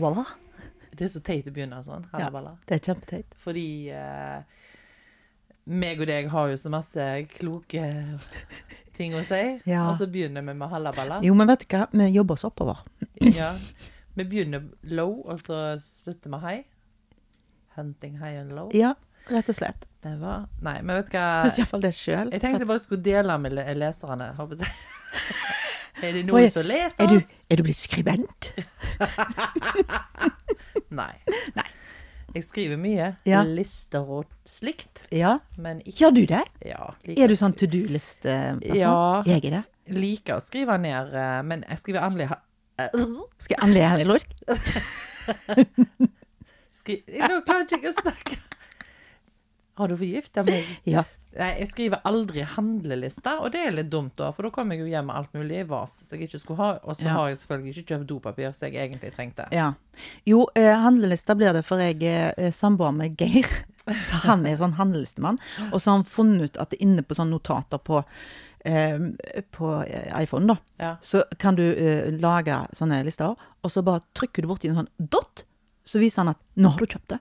Hallaballa. Det er så teit å begynne sånn. Hallaballa. Det er kjempeteit. Fordi eh, meg og deg har jo så masse kloke ting å si, Ja. og så begynner vi med hallaballa. Jo, men vet du hva? Vi jobber oss oppover. Ja. Vi begynner low, og så slutter vi high. Hunting high and low. Ja, rett og slett. Det var Nei, men vet du hva? Syns iallfall det sjøl. Jeg tenkte jeg bare skulle dele med leserne. Håper jeg. Er det noen som leser Er du, oss? er du blitt skribent? Nei. Nei. Jeg skriver mye. Ja. Lister og slikt. Ja. Men ikke Gjør du det? ja, Er du sånn to do list-person? Ja. Jeg er det. liker å skrive ned, eh, men jeg skriver ha- Skal jeg annerledes henne i lork? Skri... Nå klarer jeg ikke å snakke. Har du forgifta meg? Ja. Nei, jeg skriver aldri handlelister, og det er litt dumt, da, for da kommer jeg jo hjem med alt mulig i vas som jeg ikke skulle ha, og så Ja. har jeg selvfølgelig ikke kjøpt dopapir som jeg egentlig trengte. ja. Jo, eh, handlelista blir det, for jeg er eh, samboer med Geir. Så han er sånn handlelistemann. Og så har han funnet ut at det inne på sånne notater på, eh, på eh, iPhone, da, Ja. så kan du uh, lage sånne lister, og så bare trykker du borti en sånn dot, så viser han at 'nå har du kjøpt det'.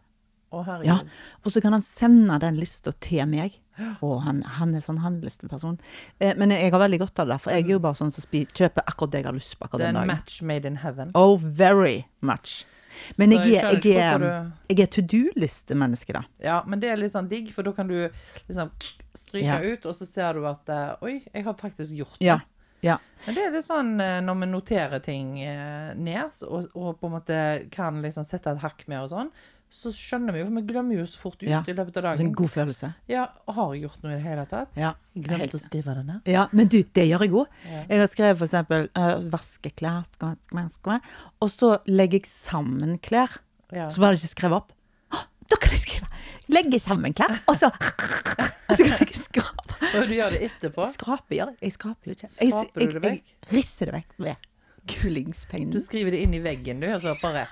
Å, herregud. Ja, og så kan han sende den lista til meg. Og han, han er sånn handlisteperson. Eh, men jeg har veldig godt av det, for jeg er jo bare sånn som spi- kjøper akkurat det jeg har lyst på akkurat Det er den en dagen. match made in heaven. Oh, very much. Men Så jeg, jeg jeg, hvorfor jeg er to do-listemenneske, da. Ja, men det er litt sånn digg, for da kan du liksom stryke Ja. ut, og så ser du at eh, Oi, jeg har faktisk gjort det. Ja. ja. Men det er litt sånn eh, når vi noterer ting eh, ned, og, og på en måte kan liksom sette et hakk med og sånn, så skjønner vi jo, for vi glemmer jo så fort ut Ja. i løpet av Det er dagen. en god følelse. Ja, og har jeg gjort noe i det hele tatt? Ja. Jeg glemte Helt. å skrive det ned. Ja, men du, det gjør jeg òg. Ja. Jeg har skrevet eksempel uh, vaske klær, skal, skal, skal, og så legger jeg sammen klær. Ja. Så var det ikke skrevet opp. «Å, Da kan jeg skrive! Legge sammen klær, og så så kan jeg skrape. Og du gjør det etterpå? Skrape gjør jeg. Jeg skraper jo ikke. Skraper du det jeg, jeg risser det vekk med kulingspennen. Du skriver det inn i veggen, du, og så bare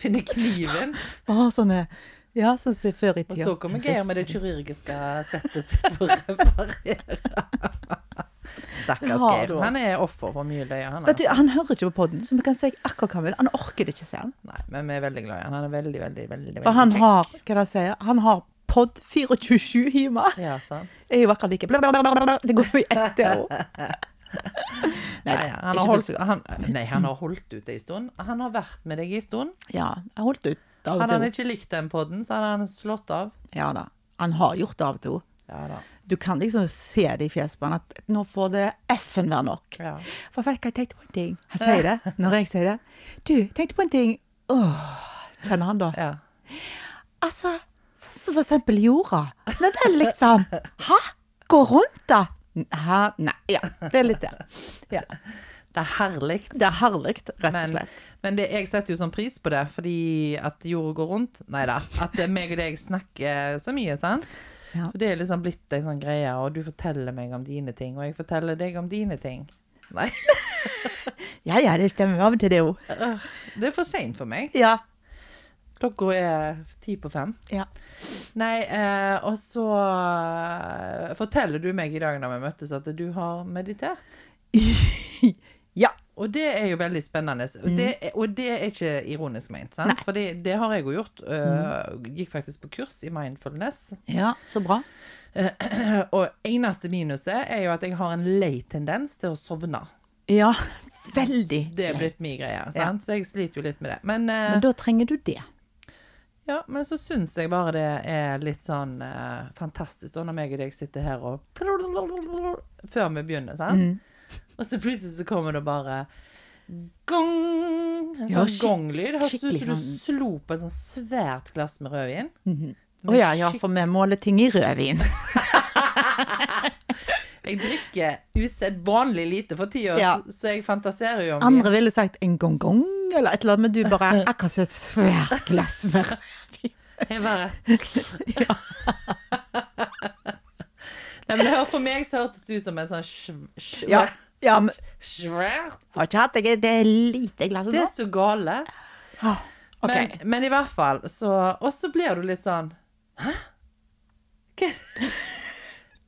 finner kniven. Å, sånne Ja, sånn som før i tida. Og så kommer Geir med det kirurgiske settet sitt for å reparere. Stakkars Geir. Han er offer for mye løye, han. Du, Altså. Han hører ikke på podden, så vi kan si akkurat hva han vil. Han orker det ikke, sier han. Nei, men vi er veldig glad i han. Han er veldig, veldig, veldig, For han kjekk. har hva det sier, han har pod 24-7 hjemme. Ja, sant. Jeg er jo akkurat like. Det går jo i ett, det òg. Nei, han har, holdt, han, nei, han har holdt ut en stund. Han har vært med deg en stund. Ja, jeg holdt ut. Av Hadde han ikke likt den podden, så hadde han slått av. Ja da. Han har gjort det av og til. Ja da. Du kan liksom se det i fjeset på han at nå får det F-en være nok. Ja. For jeg tenkte på en ting. Han sier det når jeg sier det. Du, tenkte på en ting. Åh, kjenner han da. ja. Altså, som for eksempel jorda. Når den liksom Hæ? Går rundt, da? Hæ? Nei, ja. Det er litt det. Ja. Det er herlig. Det er herlig, rett og Men, slett. men det, jeg setter jo sånn pris på det, fordi at jorda går rundt. Nei da. At meg og deg snakker så mye, sant. Ja. Det er liksom blitt en sånn greie, og du forteller meg om dine ting, og jeg forteller deg om dine ting. Nei, Ja ja, det stemmer av og til, det òg. det er for seint for meg. Ja. Klokka er ti på fem. Ja. Nei, eh, og så eh, forteller du meg i dag da vi møttes, at du har meditert. ja. Og det er jo veldig spennende. Og, det, er, og det er ikke ironisk ment, sant? For det, har jeg jo gjort. Uh, Gikk faktisk på kurs i mindfulness. Ja, så bra. Og eneste minuset er jo at jeg har en lei tendens til å sovne. Ja, veldig. Det er blitt min greie, sant? så jeg sliter jo litt med det. Men, uh, Men da trenger du det. Ja, men så syns jeg bare det er litt sånn eh, fantastisk da når meg og deg sitter her og Før vi begynner, sant? Mm. Og så plutselig så kommer det bare gong! En sånn gonglyd. Hørtes ut som du sånn- slo på et sånn svært glass med rødvin. Å ja, ja, for vi måler ting i rødvin. Jeg drikker usedvanlig lite for tida, Ja. så- jeg fantaserer jo om Andre ville sagt en gong-gong eller et eller annet, men du bare akkurat et svært glass med. Jeg bare Nei, men For meg så hørtes det ut som en sånn sv- sv- Ja, ja men svært har ikke hatt det lite glasset Det er så gale. Ok. Men, men i hvert fall, så Og så blir du litt sånn Hæ? Hva?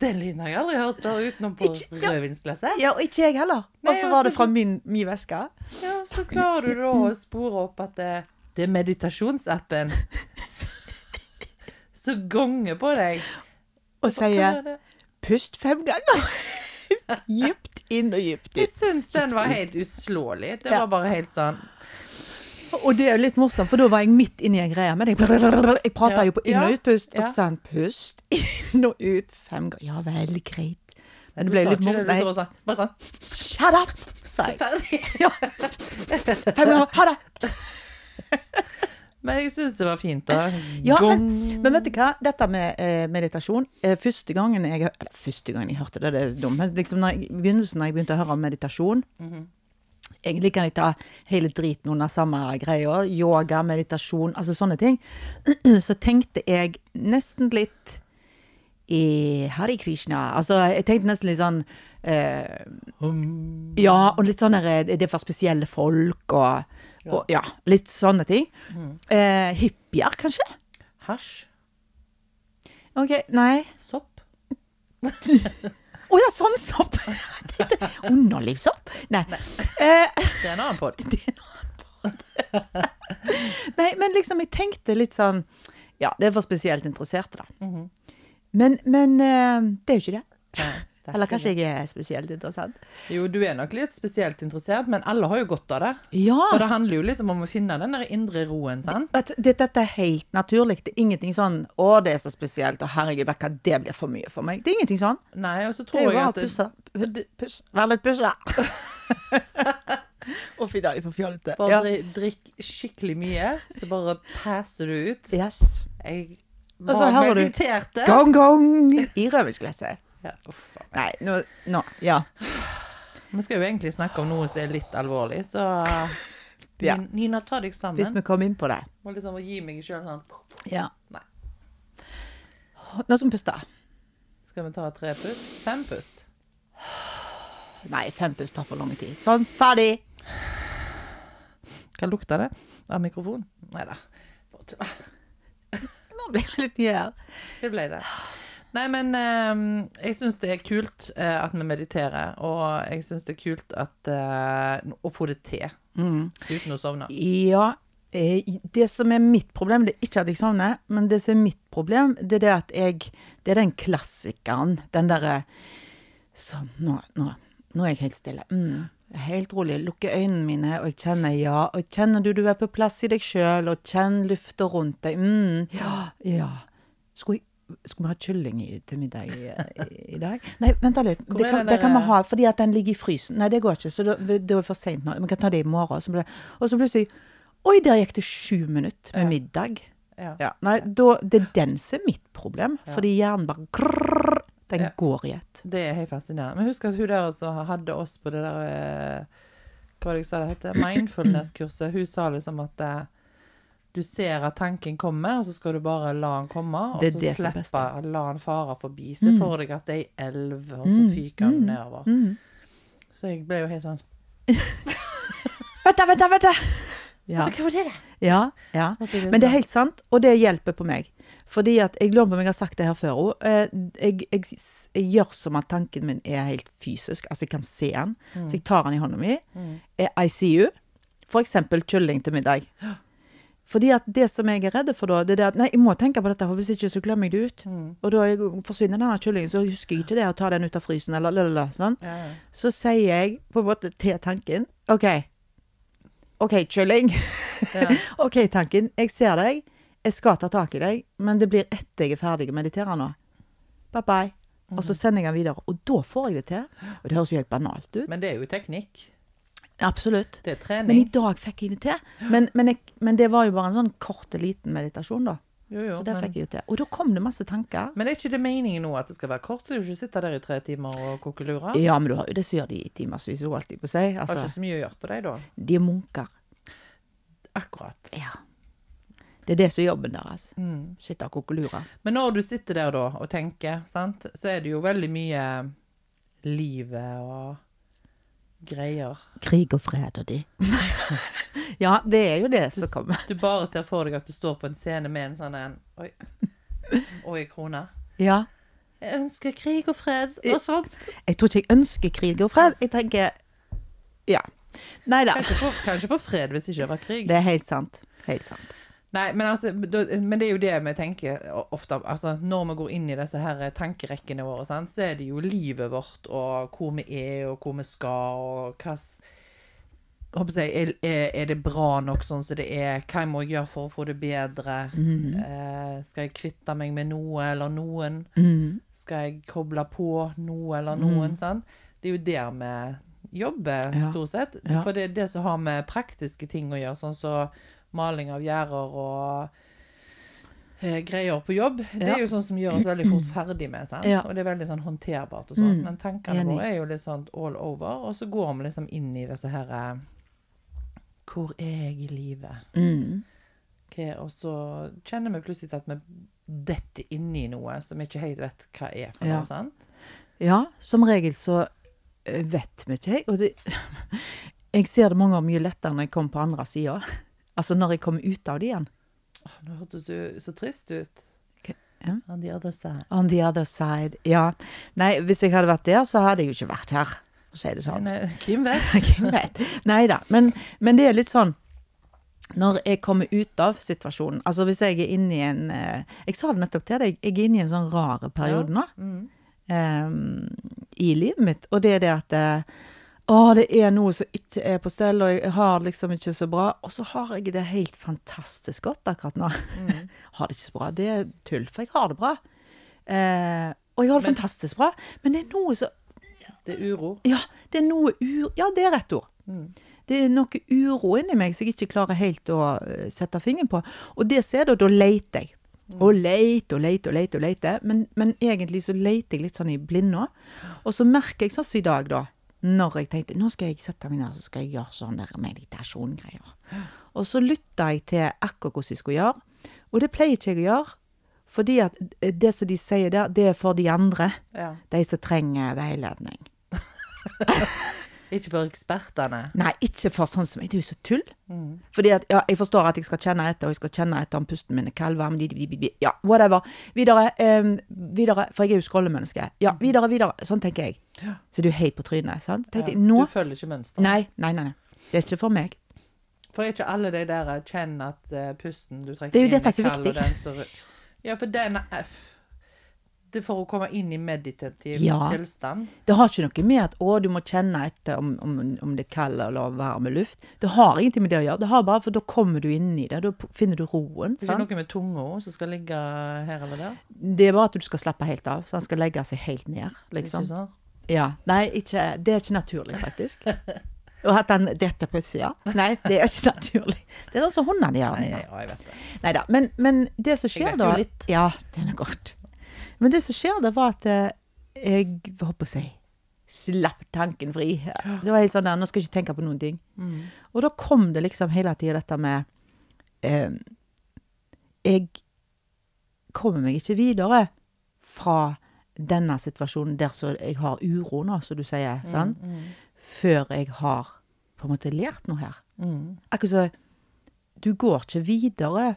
Den lyden har jeg aldri hørt før utenom på Ikke- ja. rødvinsglasset. Ja, og ikke jeg heller. Og så var det altså, fra min, min veske. Ja, så klarer du da å spore opp at det, det er meditasjonsappen som gonger på deg. Og Hva sier er pust fem ganger. Dypt inn og dypt Jeg ut. syns den var helt uslåelig. Det var bare helt sånn Og det er jo litt morsomt, for da var jeg midt inni en greie med deg. Jeg prata jo på inn- og utpust, og så sa han pust inn og ut fem ganger. Ja vel, greit. Men det ble litt morsomt. bare sånn, bare sånn shut up, sa jeg. Ja. Fem ganger. Ha det. Men jeg syns det var fint, da. Ja, men, Men vet du hva? Dette med eh, meditasjon eh, Første gangen jeg Eller første gangen jeg hørte det, det er dumt. Men liksom når jeg, begynnelsen da jeg begynte å høre om meditasjon Mhm. Egentlig kan jeg ta hele driten under samme greia. Yoga, meditasjon, altså sånne ting. Så tenkte jeg nesten litt i Hari Krishna. Altså, jeg tenkte nesten litt sånn eh. Ja, og litt sånn der, Det er for spesielle folk, og, og ja, litt sånne ting. Mhm. Eh, hippier, kanskje? Hasj. OK, nei. Sopp. Å ja, sånn sopp! Underlivssopp? Nei. Nei. Det er en annen podd. det er en annen podd. Nei, men liksom, jeg tenkte litt sånn Ja, det er for spesielt interesserte, da. Mhm. Men, men eh, det er jo ikke det. Nei, Eller kanskje jeg er spesielt interessant. Jo, du er nok litt spesielt interessert, men alle har jo godt av det. Ja! For det handler jo liksom om å finne den der indre roen, sant? At det, dette er helt naturlig. Det er ingenting sånn 'Å, det er så spesielt', og 'herregud, hva, det blir for mye for meg'. Det er ingenting sånn. Nei, og så tror jeg at Det er jo bare å pusse. Puss. Vær litt pussa. Uff, i dag er jeg for fjollete. bare Ja. drikk skikkelig mye, så bare passer du ut. Yes. Jeg var mediterte. Gong, gong i rødvinsglasset. Ja, uff. Nei, nå, nå Ja. Vi skal jo egentlig snakke om noe som er litt alvorlig, så Ja. Nina, ta deg sammen. Hvis vi kommer inn på det. Må liksom gi meg sjøl sånn Ja. Nei. Nå som puster. Skal vi ta tre pust? Fem pust? Nei, fem pust tar for lang tid. Sånn, ferdig. Hva lukter det av mikrofon? Nei da. Bare tulla. Nå blir det litt mye her. Det ble det. Nei, men eh, jeg syns det er kult eh, at vi mediterer, og jeg syns det er kult at, eh, å få det til uten å sovne. Ja. eh, Det som er mitt problem, det er ikke at jeg sovner, men det som er mitt problem, det er det at jeg Det er den klassikeren. Den derre Sånn, nå, nå, nå er jeg helt stille. Mm. Helt rolig. Lukker øynene mine, og jeg kjenner ja. Og kjenner du du er på plass i deg sjøl, og kjenn lufta rundt deg. Mm. Ja. ja. Skulle, jeg, skulle vi ha kylling i, til middag i, i, dag? Nei, vent litt. Det kan, det kan vi ha, fordi at den ligger i frysen. Nei, det går ikke, så da- det er for seint nå. Vi kan ta det i morgen. Så ble, og så plutselig Oi, der gikk det sju minutter med middag. Ja. Ja, nei, da, det er den som er mitt problem. Fordi hjernen bare krrrr, Den går i ett. Det er helt fascinerende. Men husk at hun der som hadde oss på det der eh, Hva var det jeg sa det heter? Mindfulness-kurset. Hun sa liksom at eh, du ser at tanken kommer, og så skal du bare la den komme. Og Det så slippe la den fare forbi. Se Mm. for deg at det er ei elv, og så fyker den nedover. Mm. Så jeg ble jo helt sånn Vent, vent, vent! Ja. Altså, hva var det? Ja, ja. Jeg Men det er helt sant, og det hjelper på meg. Fordi at jeg lurer på om jeg har sagt det her før òg. Jeg, jeg, jeg gjør som at tanken min er helt fysisk. Altså, jeg kan se den. Så jeg tar den i hånda mi. Mm. Eh, I see you. For eksempel kylling til middag. Fordi at det som jeg er redd for da, det er det at Nei, jeg må tenke på dette, for hvis ikke så glemmer jeg det ut. Mm. Og da jeg forsvinner denne kyllingen, så husker jeg ikke det å ta den ut av frysen, eller lalala, sånn. Ja, ja. Så sier jeg på en måte til tanken OK. OK, kylling. Ja. OK, tanken. Jeg ser deg. Jeg skal ta tak i deg, men det blir etter jeg er ferdig å meditere nå. Bye bye. Og så sender jeg den videre. Og da får jeg det til. Og det høres jo helt banalt ut. Men det er jo teknikk. Absolutt. Det er Men i dag fikk jeg det til. Men, men, jeg, men det var jo bare en sånn kort, liten meditasjon, da. Jo, jo, Så det fikk jeg jo til. Og da kom det masse tanker. men er ikke det meningen nå at det skal være kort? Du ikke sitte der i tre timer og koke lurer? Ja, men du har jo det som gjør de i timevis, holdt alltid på å si. Har Altså, ikke så mye å gjøre på deg, da. de er munker. Akkurat. Ja. Det er det som er jobben deres. Mm. Sitte og koke lurer. Men når du sitter der da og tenker, sant, så er det jo veldig mye livet og greier. Krig og fred og de. ja, det er jo det Du, som kommer. du bare ser for deg at du står på en scene med en sånn en Oi. Oi, krone. Ja. Jeg ønsker krig og fred og sånt. Jeg tror ikke jeg ønsker krig og fred. Jeg tenker Ja. Nei da. Kanskje få, få fred hvis ikke det vært krig. Det er helt sant. Helt sant. Nei, men, altså, men det er jo det vi tenker ofte. Altså, når vi går inn i disse her tankerekkene våre, sant, så er det jo livet vårt og hvor vi er og hvor vi skal og hva jeg, er, er- det bra nok sånn som det er? Hva må jeg gjøre for å få det bedre? eh, skal jeg kvitte meg med noe eller noen? Mm. Skal jeg koble på noe eller noen? Sant? Det er jo der vi jobber, Ja. stort sett. Ja. For det er det som har med praktiske ting å gjøre, sånn som maling av gjerder og eh, greier på jobb. Det er jo sånn som gjør oss veldig fort ferdig med, og det er veldig sånn håndterbart og sånt. Mm. Men tankene våre er jo litt sånn all over, og så går vi liksom inn i disse her eh, Hvor er jeg i livet? Mm. Okay, og så kjenner vi plutselig at vi detter inni i noe som vi ikke helt vet hva er for Ja. sant? Ja, som regel så eh, vet vi ikke. Og det, jeg ser det mange ganger mye lettere når jeg kommer på andre sida. Altså når jeg kommer ut av det igjen. Åh, nå hørtes du så trist ut. Ja. On the other side. On the other side. Ja. Nei, hvis jeg hadde vært der, så hadde jeg jo ikke vært her. For å si det sånn. Hvem vet? Nei da. Men, men det er litt sånn når jeg kommer ut av situasjonen Altså hvis jeg er inne i en eh, Jeg sa det nettopp til deg, jeg er inne i en sånn rar periode nå Mm. Um, i livet mitt. Og det er det at eh, Å, det er noe som ikke er på stell, og jeg har det liksom ikke så bra. Og så har jeg det helt fantastisk godt akkurat nå. Mm. har det ikke så bra. Det er tull, for jeg har det bra. Eh, og jeg har det Men- fantastisk bra. Men det er noe som Det er uro. Ja, det er noe uro Ja, det er rett ord. Mm. Det er noe uro inni meg som jeg ikke klarer helt å eh, sette fingeren på. Og det ser du, da leter jeg. Og leter og leter og leter, og leter. Men, men egentlig så leter jeg litt sånn i blinde. Og så merker jeg sånn som i dag, da. Når jeg tenkte nå skal jeg sette meg ned så skal jeg gjøre sånn der meditasjongreier. Og så lytta jeg til akkurat hvordan jeg skulle gjøre. Og det pleier ikke jeg å gjøre. Fordi at det som de sier der, det er for de andre. Ja. De som trenger veiledning. Ikke for ekspertene. Nei, ikke for sånn som meg. Det er jo så tull. Mm. Fordi at, ja, jeg forstår at jeg skal kjenne etter, og jeg skal kjenne etter om pusten min er kald, varm, ja, whatever. Videre, um, videre, for jeg er jo skrollemenneske. Ja, videre, videre. Sånn tenker jeg. Så du er helt på trynet, sant? Ja. Jeg, nå, Du følger ikke mønsteret. nei, nei, nei, nei. Det er ikke for meg. For er ikke alle de der eh, kjenner at uh, pusten du trekker er jo inn er kald, og den som Ja, for den er er for å komme inn i meditativ Ja. tilstand. Det har ikke noe med at å, du må kjenne etter om, om, om det er kald eller varm luft. Det har ingenting med det å gjøre. Det har bare, for da kommer du inn i det. Da finner du roen. Det er ikke noe med tunga som skal ligge her eller der. Det er bare at du skal slappe helt av. Så han skal legge seg helt ned, liksom. Ikke sånn? Ja. Nei, ikke, det er ikke naturlig, faktisk. Og at han detter på utsida. Nei, det er ikke naturlig. Det er sånn som hundene gjør. Nei, ja, jeg vet det. Neida, Men, men det som Jeg vet jo litt. Ja, det er noe godt. Men det som skjer, det var at eh, jeg holdt på å si slapp tanken fri. Det var helt sånn der, nå skal jeg ikke tenke på noen ting. Mm. Og da kom det liksom hele tida dette med eh, Jeg kommer meg ikke videre fra denne situasjonen der så jeg har uro nå, som du sier, sant? Mm. før jeg har på en måte lært noe her. Mm. Akkurat så Du går ikke videre.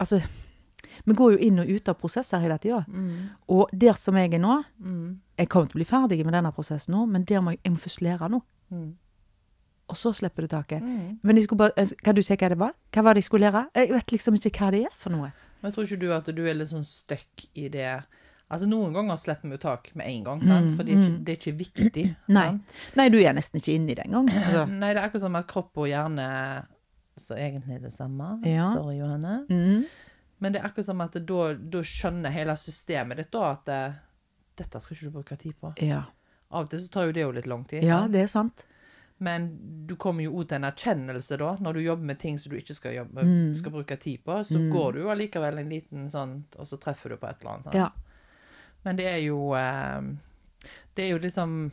Altså, vi går jo inn og ut av prosesser hele tida. Mm. Og der som jeg er nå Mm. Jeg kommer til å bli ferdig med denne prosessen nå, men der må jeg, jeg må først lære noe. Mm. Og så slipper du taket. Mm. Men jeg skulle bare, eh, kan du si hva det var? Hva var det jeg skulle lære? Jeg vet liksom ikke hva det er for noe. Men tror ikke du at du er litt sånn stuck i det Altså Noen ganger slipper vi jo tak med en gang, sant? Mm, for det er, ikke, mm. det er ikke viktig. Nei. Nei, du er nesten ikke inni det engang. Altså. Nei, det er akkurat som at kropp og hjerne Så egentlig er det samme. Ja. Sorry, Johanne. Mm. Men det er akkurat som at da, da skjønner hele systemet ditt da at det, dette skal ikke du bruke tid på. Ja. Av og til så tar jo det jo litt lang tid. ja, sant? det er sant. Men du kommer jo ut til en erkjennelse da, når du jobber med ting som du ikke skal, jobbe, Mm. skal bruke tid på. Så går du jo allikevel en liten sånn, og så treffer du på et eller annet. Ja. Men det er jo eh, Det er jo liksom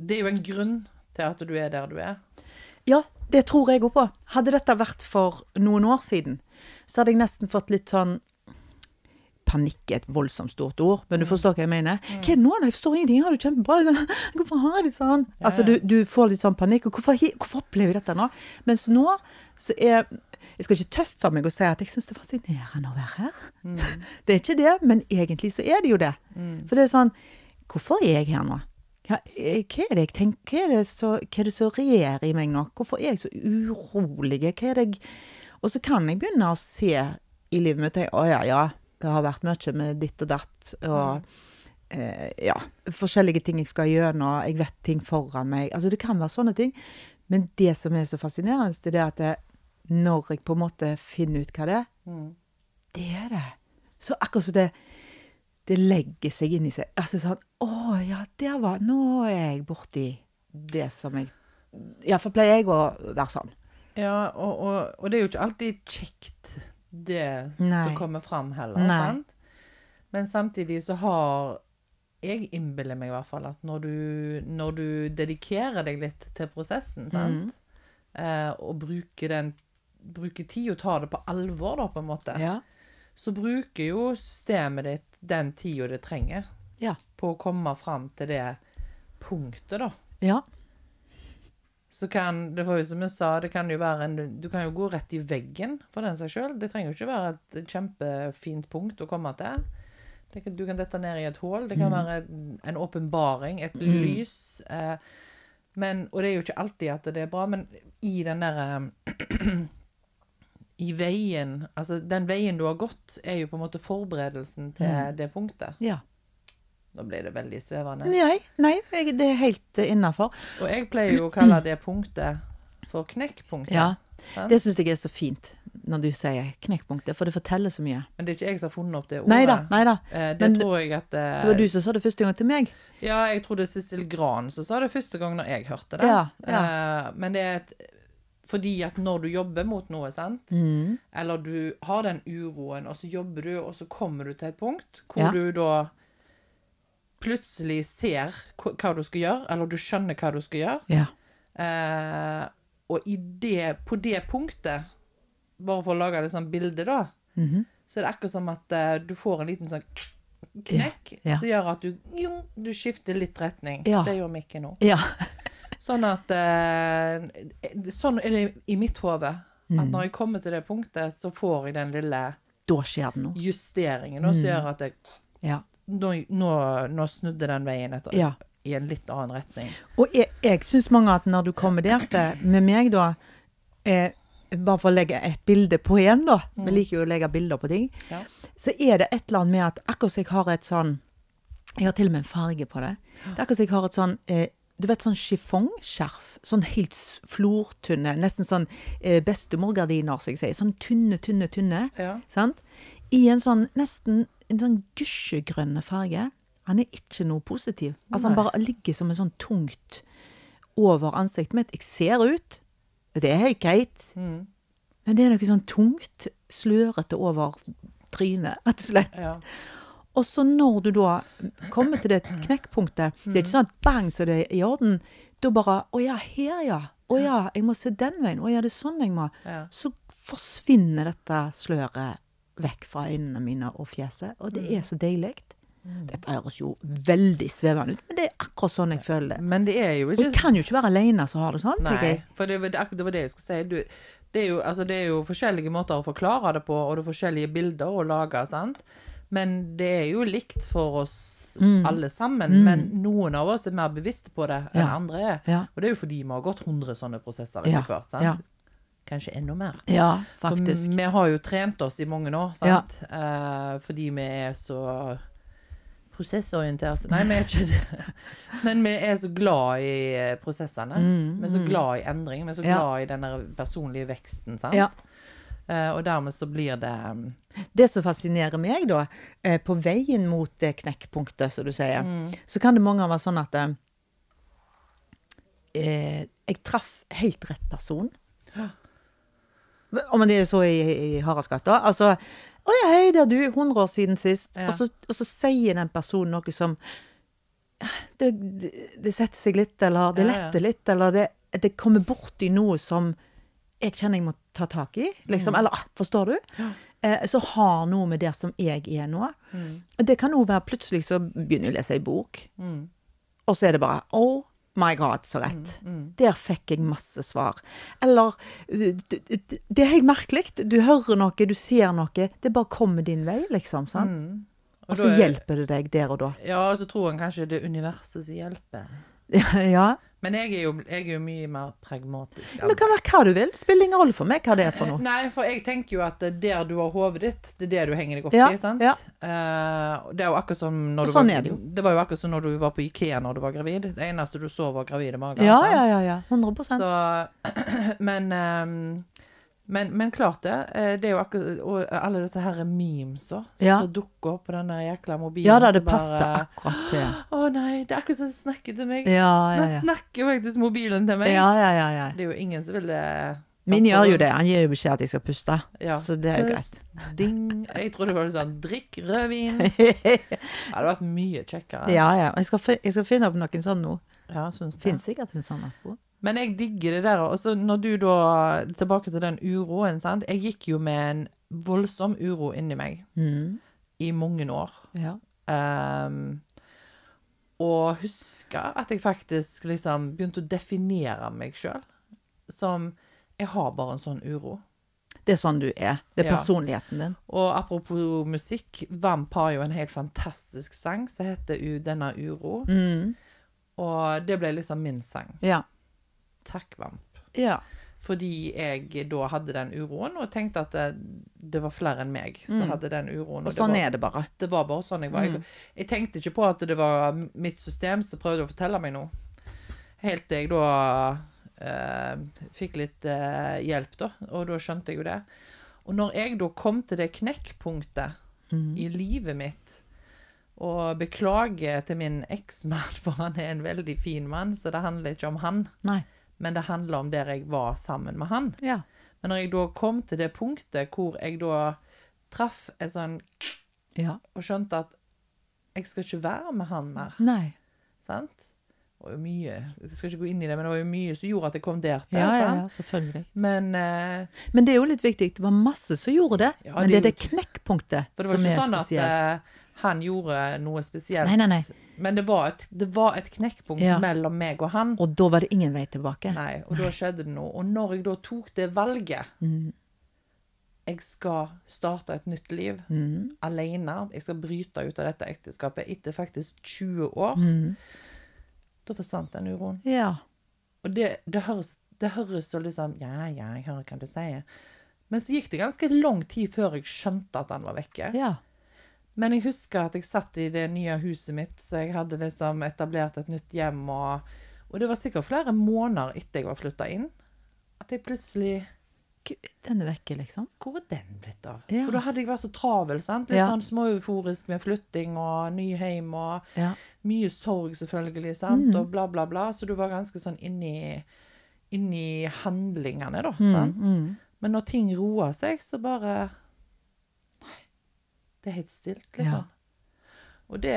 Det er jo en grunn til at du er der du er. Ja, det tror jeg òg på. Hadde dette vært for noen år siden, så hadde jeg nesten fått litt sånn Panikk er et voldsomt stort ord, men du forstår hva jeg mener. Hva er det nå? Jeg forstår ingenting. Har du kjempebra? Hvorfor har de sånn? Altså, du, du får litt sånn panikk. Og hvorfor, hvorfor opplever jeg dette nå? Mens nå så er Jeg skal ikke tøffe meg og si at jeg syns det er fascinerende å være her. Mm. Det er ikke det, men egentlig så er det jo det. For det er sånn Hvorfor er jeg her nå? Hva, eh, hva er det jeg tenker? Er det hva er det som regjerer i meg nå? Hvorfor er jeg så urolig? Hva er det jeg Og så kan jeg begynne å se i livet mitt Å ja, ja, det har vært mye med ditt og datt. Og eh, ja, forskjellige ting jeg skal gjennom. Jeg vet ting foran meg. Altså, det kan være sånne ting. Men det som er så fascinerende, det er at det, når jeg på en måte finner ut hva det er, Mm. det er det. Så akkurat som det, det legger seg inn i seg. Altså sånn Å ja, der var Nå er jeg borti det som jeg Iallfall pleier jeg å være sånn. Ja, og, og, og det er jo ikke alltid kjekt, det Nei. som kommer fram heller. Nei. sant? Men samtidig så har Jeg innbiller meg i hvert fall at når du, når du dedikerer deg litt til prosessen, sant? Eh, og bruker den Bruker tid og tar det på alvor, da, på en måte, Ja. så bruker jo systemet ditt den tida det trenger Ja. på å komme fram til det punktet, da. Ja. Så kan, det var jo som jeg sa, det kan jo være en Du kan jo gå rett i veggen for den seg sjøl. Det trenger jo ikke være et kjempefint punkt å komme til. Det kan, du kan dette ned i et hull. Det kan være en- en åpenbaring, et lys. Eh, men, og det er jo ikke alltid at det er bra, men i den derre I veien Altså, den veien du har gått, er jo på en måte forberedelsen til det punktet. ja. Nå blir det veldig svevende. Nei, nei jeg, det er helt innafor. Og jeg pleier jo å kalle det punktet for knekkpunktet. Ja. sant? Det syns jeg er så fint når du sier knekkpunktet, for det forteller så mye. Men det er ikke jeg som har funnet opp det ordet. Nei da, nei da. Eh, det Men tror jeg at eh, Det var du som sa det første gang til meg. Ja, jeg tror det er Cecil Gran som sa det første gang når jeg hørte det. Ja, ja. men det er et, fordi at når du jobber mot noe, sant, Mm. eller du har den uroen, og så jobber du, og så kommer du til et punkt hvor Ja. du da plutselig ser hva du skal gjøre, eller du skjønner hva du skal gjøre. Ja. Eh, og det, på det punktet, bare for å lage det sånn bilde, da, Mhm. så er det akkurat som at eh, du får en liten sånn knekk Ja, ja. som gjør at du, jo, du skifter litt retning. Ja. Det gjør Mikke nå. ja. Sånn at eh, Sånn er det i mitt hode. At Mm. når jeg kommer til det punktet, så får jeg den lille Da skjer det noe. justeringen og som gjør at jeg, Ja. Nå, nå, nå snudde den veien etter, ja. i en litt annen retning. Og jeg, jeg syns mange at når du kombinerte med meg, da eh, Bare for å legge et bilde på igjen, da. Vi liker jo å legge bilder på ting. Ja. Så er det et eller annet med at akkurat som jeg har et sånn Jeg har til og med en farge på det. Det er akkurat som jeg har et sånn eh, du vet sånn chiffongskjerf. Sånn helt flortynne. Nesten sånn eh, bestemorgardiner, som jeg sier. Sånn tynne, tynne, tynne. Ja. Sant? I en sånn nesten en sånn gusjegrønne farge. Han er ikke noe positiv. Altså Han bare ligger som en sånn tungt over ansiktet mitt. Jeg ser ut. Det er helt greit. Mm. Men det er noe sånn tungt, slørete over trynet, rett og slett. ja. Og så når du da kommer til det knekkpunktet Det er ikke sånn at bang, så det er i orden. Da bare Å ja, her ja. Å ja, jeg må se den veien. Å ja, det er sånn jeg må. Ja. Så forsvinner dette sløret vekk fra øynene mine og fjeset. Og det er så deilig. Dette høres jo veldig svevende ut, men det er akkurat sånn jeg føler det. Men det er jo Og ikke jeg kan jo ikke være alene som har det sånn. Nei, for det, var- det, det var det jeg skulle si. Du, det, er jo, altså, det er jo forskjellige måter å forklare det på, og det er forskjellige bilder å lage, sant? Men det er jo likt for oss Mm. alle sammen. Men noen av oss er mer bevisste på det enn Ja. andre er. Ja. Og det er jo fordi vi har gått 100 sånne prosesser Ja. hvert. sant? Ja. Kanskje enda mer. Ja, For faktisk. vi har jo trent oss i mange år, sant? Eh, fordi vi er så prosessorienterte. Nei, vi er ikke det. Men vi er så glad i prosessene. prosessene. vi er så glad i endring. Vi er så glad Ja. i den personlige veksten, sant? Ja. Uh, og dermed så blir det um, Det som fascinerer meg, da, uh, på veien mot det knekkpunktet, som du sier, Mm. så kan det mange ganger være sånn at eh, eh, jeg traff helt rett person. Om det er så i, i Haraldsgata. Altså Å ja, hei, der du. 100 år siden sist. Ja. Og, så, og så sier den personen noe som det, det, det setter seg litt, eller det letter litt, eller det, det kommer borti noe som jeg kjenner jeg må ta tak i. Liksom. Eller ah, forstår du? Ja. Eh, så har noe med det som jeg er nå. Mm. Det kan òg være plutselig så begynner jeg å lese ei bok, mm. og så er det bare Å, My God, så rett. Mm. Der fikk jeg masse svar. Eller Det er helt merkelig. Du hører noe, du ser noe. Det bare kommer din vei, liksom. sant? Mm. Og og, så er- hjelper det deg der og da. Ja, og så tror en kanskje det er universet som hjelper. ja. Men jeg er jo, jeg er jo mye mer pragmatisk. Men det kan være hva du vil. Spiller ingen rolle for meg hva det er for noe. Nei, for jeg tenker jo at det er der du har hodet ditt, det er det du henger deg opp Ja, i, sant? ja. Uh, det er jo akkurat som når du sånn var, det. Det var jo akkurat som når du var på Ikea når du var gravid. Det eneste du så var gravide mager. Ja, ja, ja. ja. 100% Så, men, ehm, men, men klart det. eh, Det er jo akkurat Og alle disse her memesa Ja. som dukker opp på den der jækla mobilen. Ja da, det passer bare, akkurat til. Å nei, det er akkurat som de snakker til meg. Ja, ja, Nå snakker faktisk mobilen til meg. Ja, ja, ja, ja. Det er jo ingen som vil det... Min gjør jo det. Han gir jo beskjed at jeg skal puste. Ja. Så det er jo greit. Ding. Jeg trodde det var sånn drikk rødvin. Det hadde vært mye kjekkere. Ja, ja. Jeg skal, jeg skal finne opp noen sånn nå. Ja, synes det. Finnes sikkert en sånn app. Men jeg digger det der. Og så når du da Tilbake til den uroen, sant. Jeg gikk jo med en voldsom uro inni meg Mm. i mange år. Ja. Um, og husker at jeg faktisk liksom begynte å definere meg sjøl som Jeg har bare en sånn uro. Det er sånn du er. Det er Ja. personligheten din. Og apropos musikk, Vamp har jo en helt fantastisk sang som heter 'Denne uro'. Mm. Og det ble liksom min sang. Ja. Takk, Vamp. Ja. Fordi jeg da hadde den uroen, og tenkte at det, det var flere enn meg som hadde den uroen. Og, Og det sånn var, er det bare. det var bare sånn jeg var. Jeg, jeg tenkte ikke på at det var mitt system som prøvde å fortelle meg noe. Helt til jeg da eh, fikk litt eh, hjelp, da. Og da skjønte jeg jo det. Og når jeg da kom til det knekkpunktet i livet mitt og beklager til min eksmann, for han er en veldig fin mann, så det handler ikke om han. Nei. Men det handler om der jeg var sammen med han. Ja. Men når jeg da kom til det punktet hvor jeg da traff en sånn Ja. Og skjønte at jeg skal ikke være med han mer. Nei. Sant? Det var jo mye Jeg skal ikke gå inn i det, men det var jo mye som gjorde at jeg kom der til. Ja, ja, ja, selvfølgelig. Men uh, Men det er jo litt viktig. Det var masse som gjorde det. Ja, men det det er er det knekkpunktet For det var som ikke er sånn at spesielt. Han gjorde noe spesielt. Nei, nei, nei. Men det var et, det var et knekkpunkt Ja. mellom meg og han. Og da var det ingen vei tilbake. Nei, og da skjedde det noe. Og når jeg da tok det valget Mm. Jeg skal starte et nytt liv Mm. alene. Jeg skal bryte ut av dette ekteskapet etter faktisk 20 år. Mm. Da forsvant den uroen. Ja. Og det, det høres det høres så liksom Ja, ja, jeg hører hva du sier. Men så gikk det ganske lang tid før jeg skjønte at han var vekke. Ja. Men jeg husker at jeg satt i det nye huset mitt, så jeg hadde liksom etablert et nytt hjem, og, og det var sikkert flere måneder etter jeg var flytta inn, at jeg plutselig denne den er vekke, liksom. Hvor er den blitt av? Ja. For da hadde jeg vært så travel, sant? Litt Ja. sånn småeuforisk med flytting og ny hjem og Ja. mye sorg, selvfølgelig, sant? Mm. Og bla, bla, bla. Så du var ganske sånn inni, inni handlingene, da. Mm, Sant? mm. Men når ting roer seg, så bare. Det er helt stilt, liksom. Ja. Og det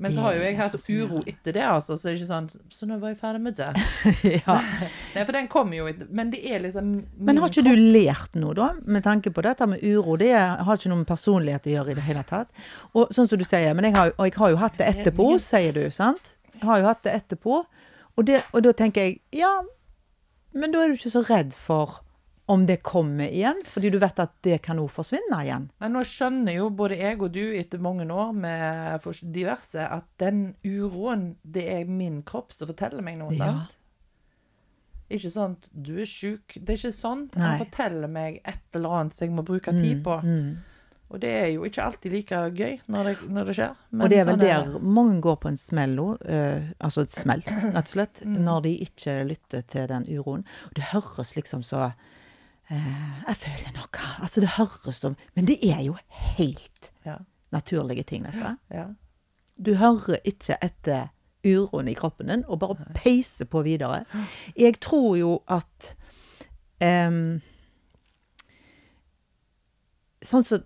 Men så har jo jeg hatt uro etter det, altså. Så det er ikke sånn Så nå var jeg ferdig med det. ja. Nei, for den kommer jo etter Men det er liksom Men har ikke du lært noe, da, med tanke på dette med uro? Det har ikke noe med personlighet å gjøre i det hele tatt. Og sånn som du sier, men jeg har, og jeg har jo hatt det etterpå, sier du, sant? Jeg har jo hatt det etterpå. Og, det, og da tenker jeg, ja, men da er du ikke så redd for om det kommer igjen, fordi du vet at det kan òg forsvinne igjen. Men nå skjønner jo både jeg og du etter mange år med diverse at den uroen, det er min kropp som forteller meg noe, Ja. sant? Ikke sånn at du er sjuk. Det er ikke sånn. Nei. Han forteller meg et eller annet som jeg må bruke tid på. Mm. Og det er jo ikke alltid like gøy når det, når det skjer. Men og det er vel sånn der mange går på en smell òg, altså et smell, rett og slett, Mm. når de ikke lytter til den uroen. Det høres liksom så eh, Jeg føler noe Altså, det høres som Men det er jo helt Ja. naturlige ting, dette. ja. Du hører ikke etter uroen i kroppen din, og bare peiser på videre. Jeg tror jo at um, Sånn som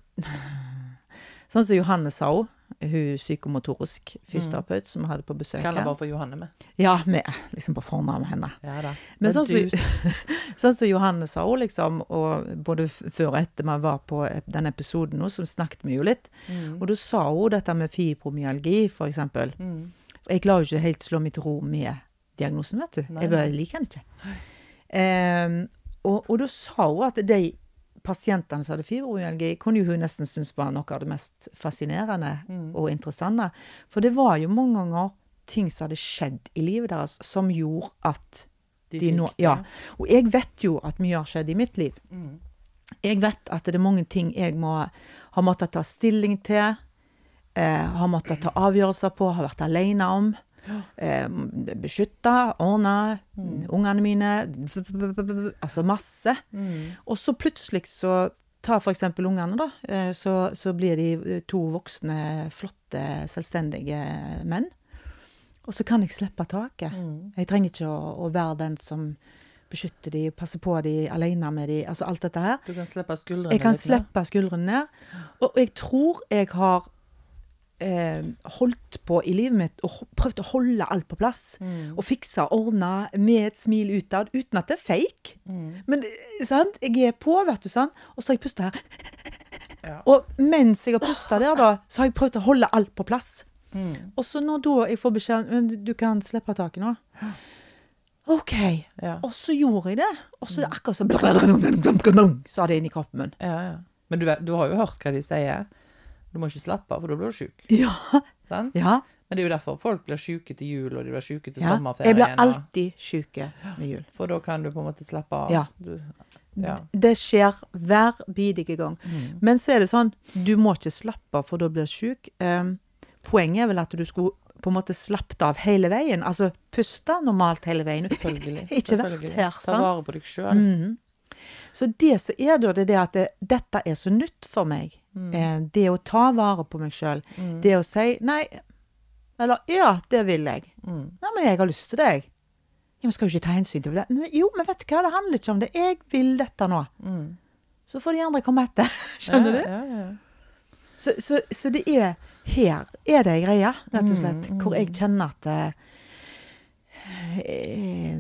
Sånn som Johanne sa òg, hun psykomotorisk fysioterapeut som vi hadde på besøk Kaller bare for Johanne med. Ja, med liksom på fornavn med henne. Ja da. Men sånn som, så, sånn så Johanne sa hun, liksom, og både før og etter vi var på den episoden nå, så snakket vi jo litt. Mm. Og da sa hun dette med fibromyalgi, for eksempel. Mm. Jeg klarer jo ikke helt slå mitt ro med diagnosen, vet du. Nei, Jeg bare liker den ikke. Um, og, og da sa hun at de pasientene som hadde fibromyalgi, kunne jo hun nesten synes var noe av det mest fascinerende Mm. og interessante. For det var jo mange ganger ting som hadde skjedd i livet deres som gjorde at De de nå. Ja. Og jeg vet jo at mye har skjedd i mitt liv. Mm. Jeg vet at det er mange ting jeg må ha måttet ta stilling til, eh, har måttet ta avgjørelser på, har vært alene om. Eh, beskytta, ordna, mm. ungene mine Altså masse. Mm. Og så plutselig så Ta for eksempel ungene, da. eh, Så, så blir de eh, to voksne, flotte, selvstendige menn. Og så kan jeg slippe taket. Mm. Jeg trenger ikke å, å være den som beskytter de, passer på de, alene med de, altså alt dette her. Du kan slippe skuldrene Jeg kan slippe skuldrene ned. Og jeg tror jeg har eh, holdt på i livet mitt og prøvd å holde alt på plass. Mm. Og fikse og ordne med et smil utad, uten at det er fake. Mm. Men eh, sant? jeg er på, vet du, sant? og så har jeg pusta her. Ja. Og mens jeg har pusta der, da, så har jeg prøvd å holde alt på plass. Mm. Og så når da jeg får beskjed om du- kan slippe taket nå. OK. Ja. Og så gjorde jeg det. Og så er det akkurat som Sa det inni kroppen min. ja, ja. Men du, du har jo hørt hva de sier. Du må ikke slappe av, for da blir du sjuk. Ja. Ja. Men det er jo derfor folk blir sjuke til jul, og de blir sjuke til ja. sommerferien. Jeg blir alltid sjuk med jul. For da kan du på en måte slappe av. Ja. Du, ja. Det skjer hver bidige gang. Mm. Men så er det sånn, du må ikke slappe av, for da blir du sjuk. Um, poenget er vel at du skulle på en måte slappet av hele veien. Altså puste normalt hele veien. Selvfølgelig. Ikke vært her, sant? Ta vare på deg sjøl. Mhm. Så det som er da, det er det at det, dette er så nytt for meg. Mm. Eh, det å ta vare på meg sjøl. Det å si nei, eller ja, det vil jeg. Mm. Nei, men jeg har lyst til det, jeg. Ja, men skal jo ikke ta hensyn til det. Men, jo, men vet du hva, det handler ikke om det. Jeg vil dette nå. Mm. Så får de andre komme etter. Skjønner du? Ja, ja, ja. Så, så, så det er her er det ei greie, rett og slett, Mm, hvor jeg kjenner at eh, eh,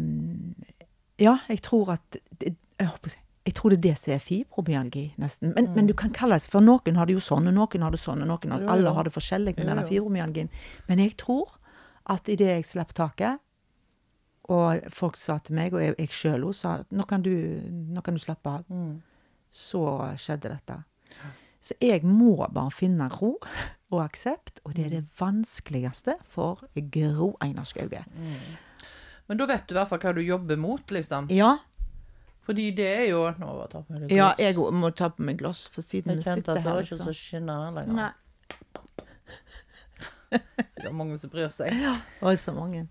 Ja, jeg tror at jeg, håper å si, jeg tror det er det som er fibromyalgi, nesten. Men, men du kan kalle det For noen har det jo sånn, og noen har det sånn, og noen har, Jo, jo. alle har det forskjellig med Jo, denne fibromyalgien. Men jeg tror at idet jeg slapp taket, og folk sa til meg, og jeg, jeg sjøl òg sa nå kan, du, nå kan du slappe av, Mm. så skjedde dette. Så jeg må bare finne ro og aksept, og det er det vanskeligste for Gro Einar Skauge. Men da vet du i hvert fall hva du jobber mot, liksom. Ja, Fordi det er jo Nå må jeg ta på meg glass. ja, jeg må ta på meg glass, for siden Jeg vi kjente sitter at det her. var ikke Liksom. så skinnende lenger. Nei. Så det er mange som bryr seg. Oi, så mange.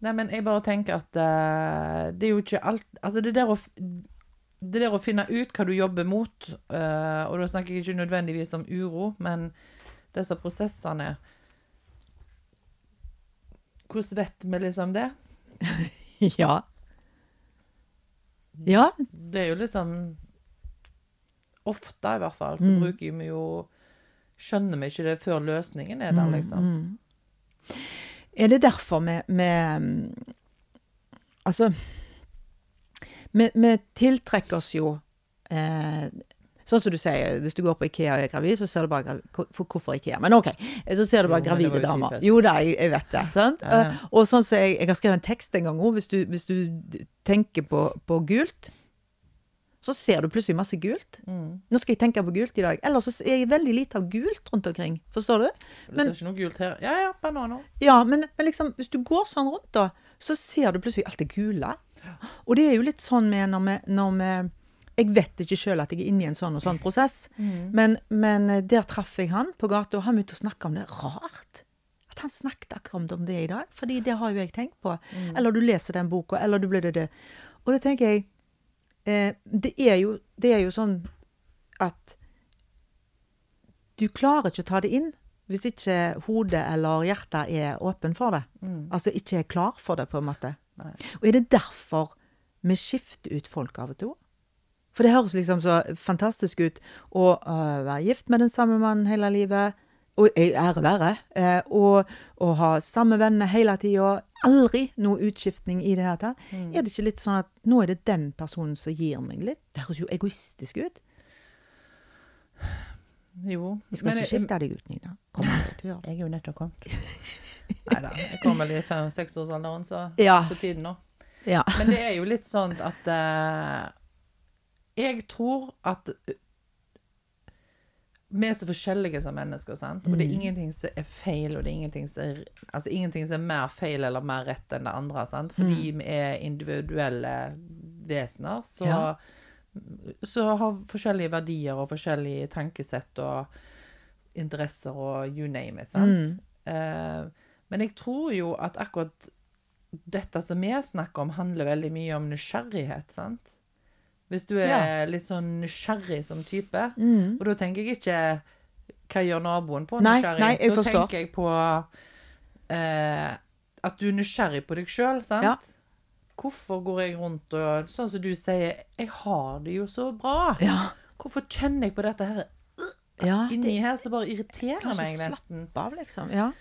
Nei, men jeg bare tenker at uh, det er jo ikke alt Altså, det der å det der å finne ut hva du jobber mot, uh, og da snakker jeg ikke nødvendigvis om uro, men disse prosessene Hvordan vet vi liksom det? Ja. Ja. Det er jo liksom Ofte, i hvert fall, så Mm. bruker vi jo Skjønner vi ikke det før løsningen er der, liksom. Mm. Er det derfor vi, vi mm, Altså vi, vi tiltrekker oss jo eh, Sånn som du sier, hvis du går på Ikea og er gravid, så ser du bare Hvorfor Ikea? Men OK. Så ser du bare Jo, gravide jo damer. Jo da, jeg, jeg vet det. sant? Ja, ja. Eh, Og sånn som jeg, jeg har skrevet en tekst en gang òg, hvis, du- hvis du tenker på, på gult, så ser du plutselig masse gult. Mm. Nå skal jeg tenke på gult i dag. Ellers så er jeg veldig lite av gult rundt omkring. Forstår du? Du Men- ser ikke noe gult her. Ja, ja, bananer. Ja, men, men liksom, hvis du går sånn rundt, da, så ser du plutselig alt det gule. Og det er jo litt sånn med når vi, når vi Jeg vet ikke sjøl at jeg er inne i en sånn og sånn prosess, men, men eh, der traff jeg han på gata, og han begynte å snakke om det. Rart. At han snakket akkurat om det i dag, fordi det har jo jeg tenkt på. Eller du leser den boka, eller du blir det det. Og da tenker jeg eh, det, er jo, det er jo sånn at du klarer ikke å ta det inn hvis ikke hodet eller hjertet er åpen for det. Altså ikke er klar for det, på en måte. Nei. Og er det derfor vi skifter ut folk av og til? For det høres liksom så fantastisk ut å uh, være gift med den samme mannen hele livet. Og ære være. Uh, og, og ha samme venner hele tida. Aldri noe utskiftning i det hele tatt. Er det ikke litt sånn at nå er det den personen som gir meg litt? Det høres jo egoistisk ut. Jo. Jeg skal Men ikke skifte deg ut, Nina. Jeg er jo nettopp kommet. Nei da, jeg kommer vel i fem-seksårsalderen, så Ja. på tiden nå. Ja. Men det er jo litt sånn at eh, Jeg tror at eh, vi er så forskjellige som mennesker, sant? og det er ingenting som er feil, og det er ingenting som er, altså ingenting som er mer feil eller mer rett enn det andre. Sant? Fordi vi er individuelle vesener, så, Ja. så har forskjellige verdier og forskjellige tankesett og interesser og you name it. Sant? Eh, men jeg tror jo at akkurat dette som vi snakker om, handler veldig mye om nysgjerrighet, sant? Hvis du er Ja. litt sånn nysgjerrig som type, Mm. og da tenker jeg ikke hva gjør naboen på Nei, nysgjerrig? nei, jeg da forstår. tenker jeg på eh, at du er nysgjerrig på deg sjøl, sant? Ja. Hvorfor går jeg rundt og Sånn som du sier, jeg har det jo så bra. Ja. Hvorfor kjenner jeg på dette her ja inni her som bare irriterer meg slapp nesten? av, liksom. Ja.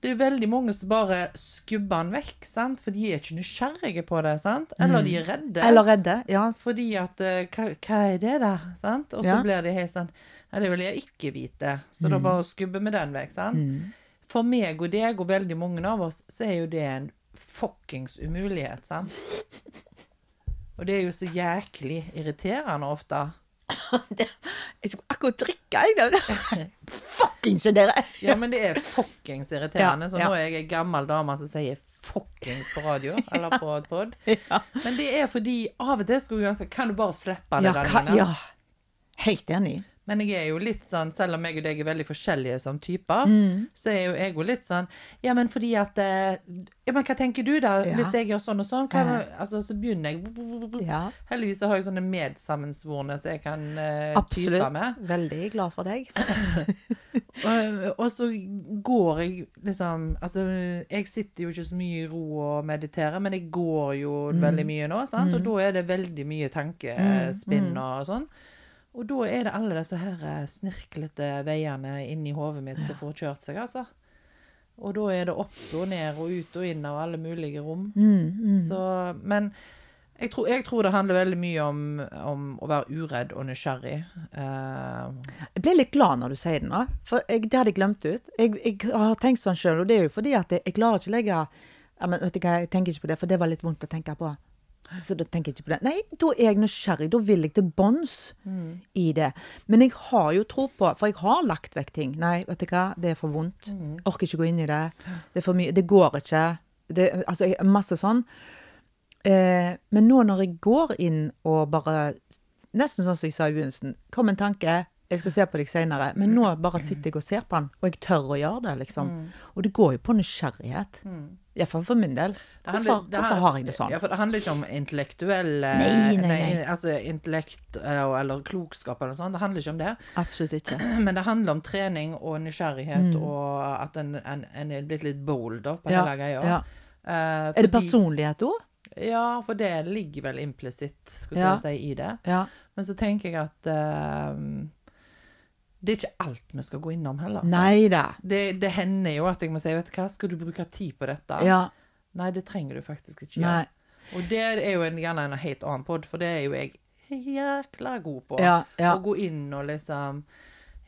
Det er veldig mange som bare skubber den vekk, sant? for de er ikke nysgjerrige på det. sant? Eller de er redde. Mm. Eller redde. Ja. Fordi at eh, hva, hva er det der? sant? Og så Ja. blir de helt sånn Nei, det vil jeg ikke vite. Så da bare skubber vi den vekk. sant? Mm. For meg og deg og veldig mange av oss, så er jo det en fuckings umulighet, sant? Og det er jo så jæklig irriterende ofte. Jeg skulle akkurat drikke, jeg. Fuckings dere! Ja, men det er fuckings irriterende. Så nå er jeg ei gammel dame som sier fuckings på radio, eller på pod. Men det er fordi av og til skulle jeg ønske Kan du bare slippe det Ja, der, inne? Ja. Helt enig. Men jeg er jo litt sånn, selv om jeg og deg er veldig forskjellige som typer, Mm. så er jo jeg jo litt sånn Ja, men fordi at eh, Ja, men hva tenker du, da? Ja. Hvis jeg gjør sånn og sånn? Hva, altså, så begynner jeg Ja, Heldigvis har jeg sånne medsammensvorne som jeg kan uh, type absolutt. Veldig glad for deg. Og, og så går jeg liksom Altså, jeg sitter jo ikke så mye i ro og mediterer, men jeg går jo Mm. veldig mye nå, sant? Og da er det veldig mye tankespinn og sånn. Og da er det alle disse her eh, snirklete veiene inni hodet mitt som får kjørt seg, altså. Og da er det opp og ned og ut og inn av alle mulige rom. Mm, Så, men jeg tror, jeg tror det handler veldig mye om, om å være uredd og nysgjerrig. Uh... Jeg ble litt glad når du sier det nå, for jeg, det hadde jeg glemt ut. Jeg, jeg har tenkt sånn sjøl, og det er jo fordi at jeg, jeg klarer ikke å legge ja, men vet du hva, Jeg tenker ikke på det, for det var litt vondt å tenke på. Så da tenker jeg ikke på det. Nei, da er jeg nysgjerrig. Da vil jeg til bunns i det. Men jeg har jo tro på For jeg har lagt vekk ting. Nei, vet du hva, det er for vondt. Orker ikke gå inn i det. Det er for mye. Det går ikke. Det, altså, masse sånn. Eh, men nå når jeg går inn og bare Nesten sånn som jeg sa i begynnelsen. Kom en tanke, jeg skal se på deg seinere. Men nå bare sitter jeg og ser på den, og jeg tør å gjøre det, liksom. Og det går jo på nysgjerrighet. Iallfall for min del. Hvorfor, handler- Hvorfor, handler, har jeg det sånn? Ja, for det handler ikke om intellektuell eh, Nei, nei, nei. Altså intellekt eh, eller klokskap eller sånn. Det handler ikke om det. Absolutt ikke. Men det handler om trening og nysgjerrighet, og at en, en, en er blitt litt bold da, på Mm. Ja, hele greia. ja. Eh, Er det personlighet òg? Ja, for det ligger vel implisitt, skulle Ja. jeg si, i det. Ja. Men så tenker jeg at eh, det er ikke alt vi skal gå innom heller. Altså. Det, det hender jo at jeg må si, vet du hva, skal du bruke tid på dette? Ja. Nei, det trenger du faktisk ikke Nei. gjøre. Og det er jo en, gjerne en helt annen pod, for det er jo jeg jækla god på. Ja, ja. Å gå inn og liksom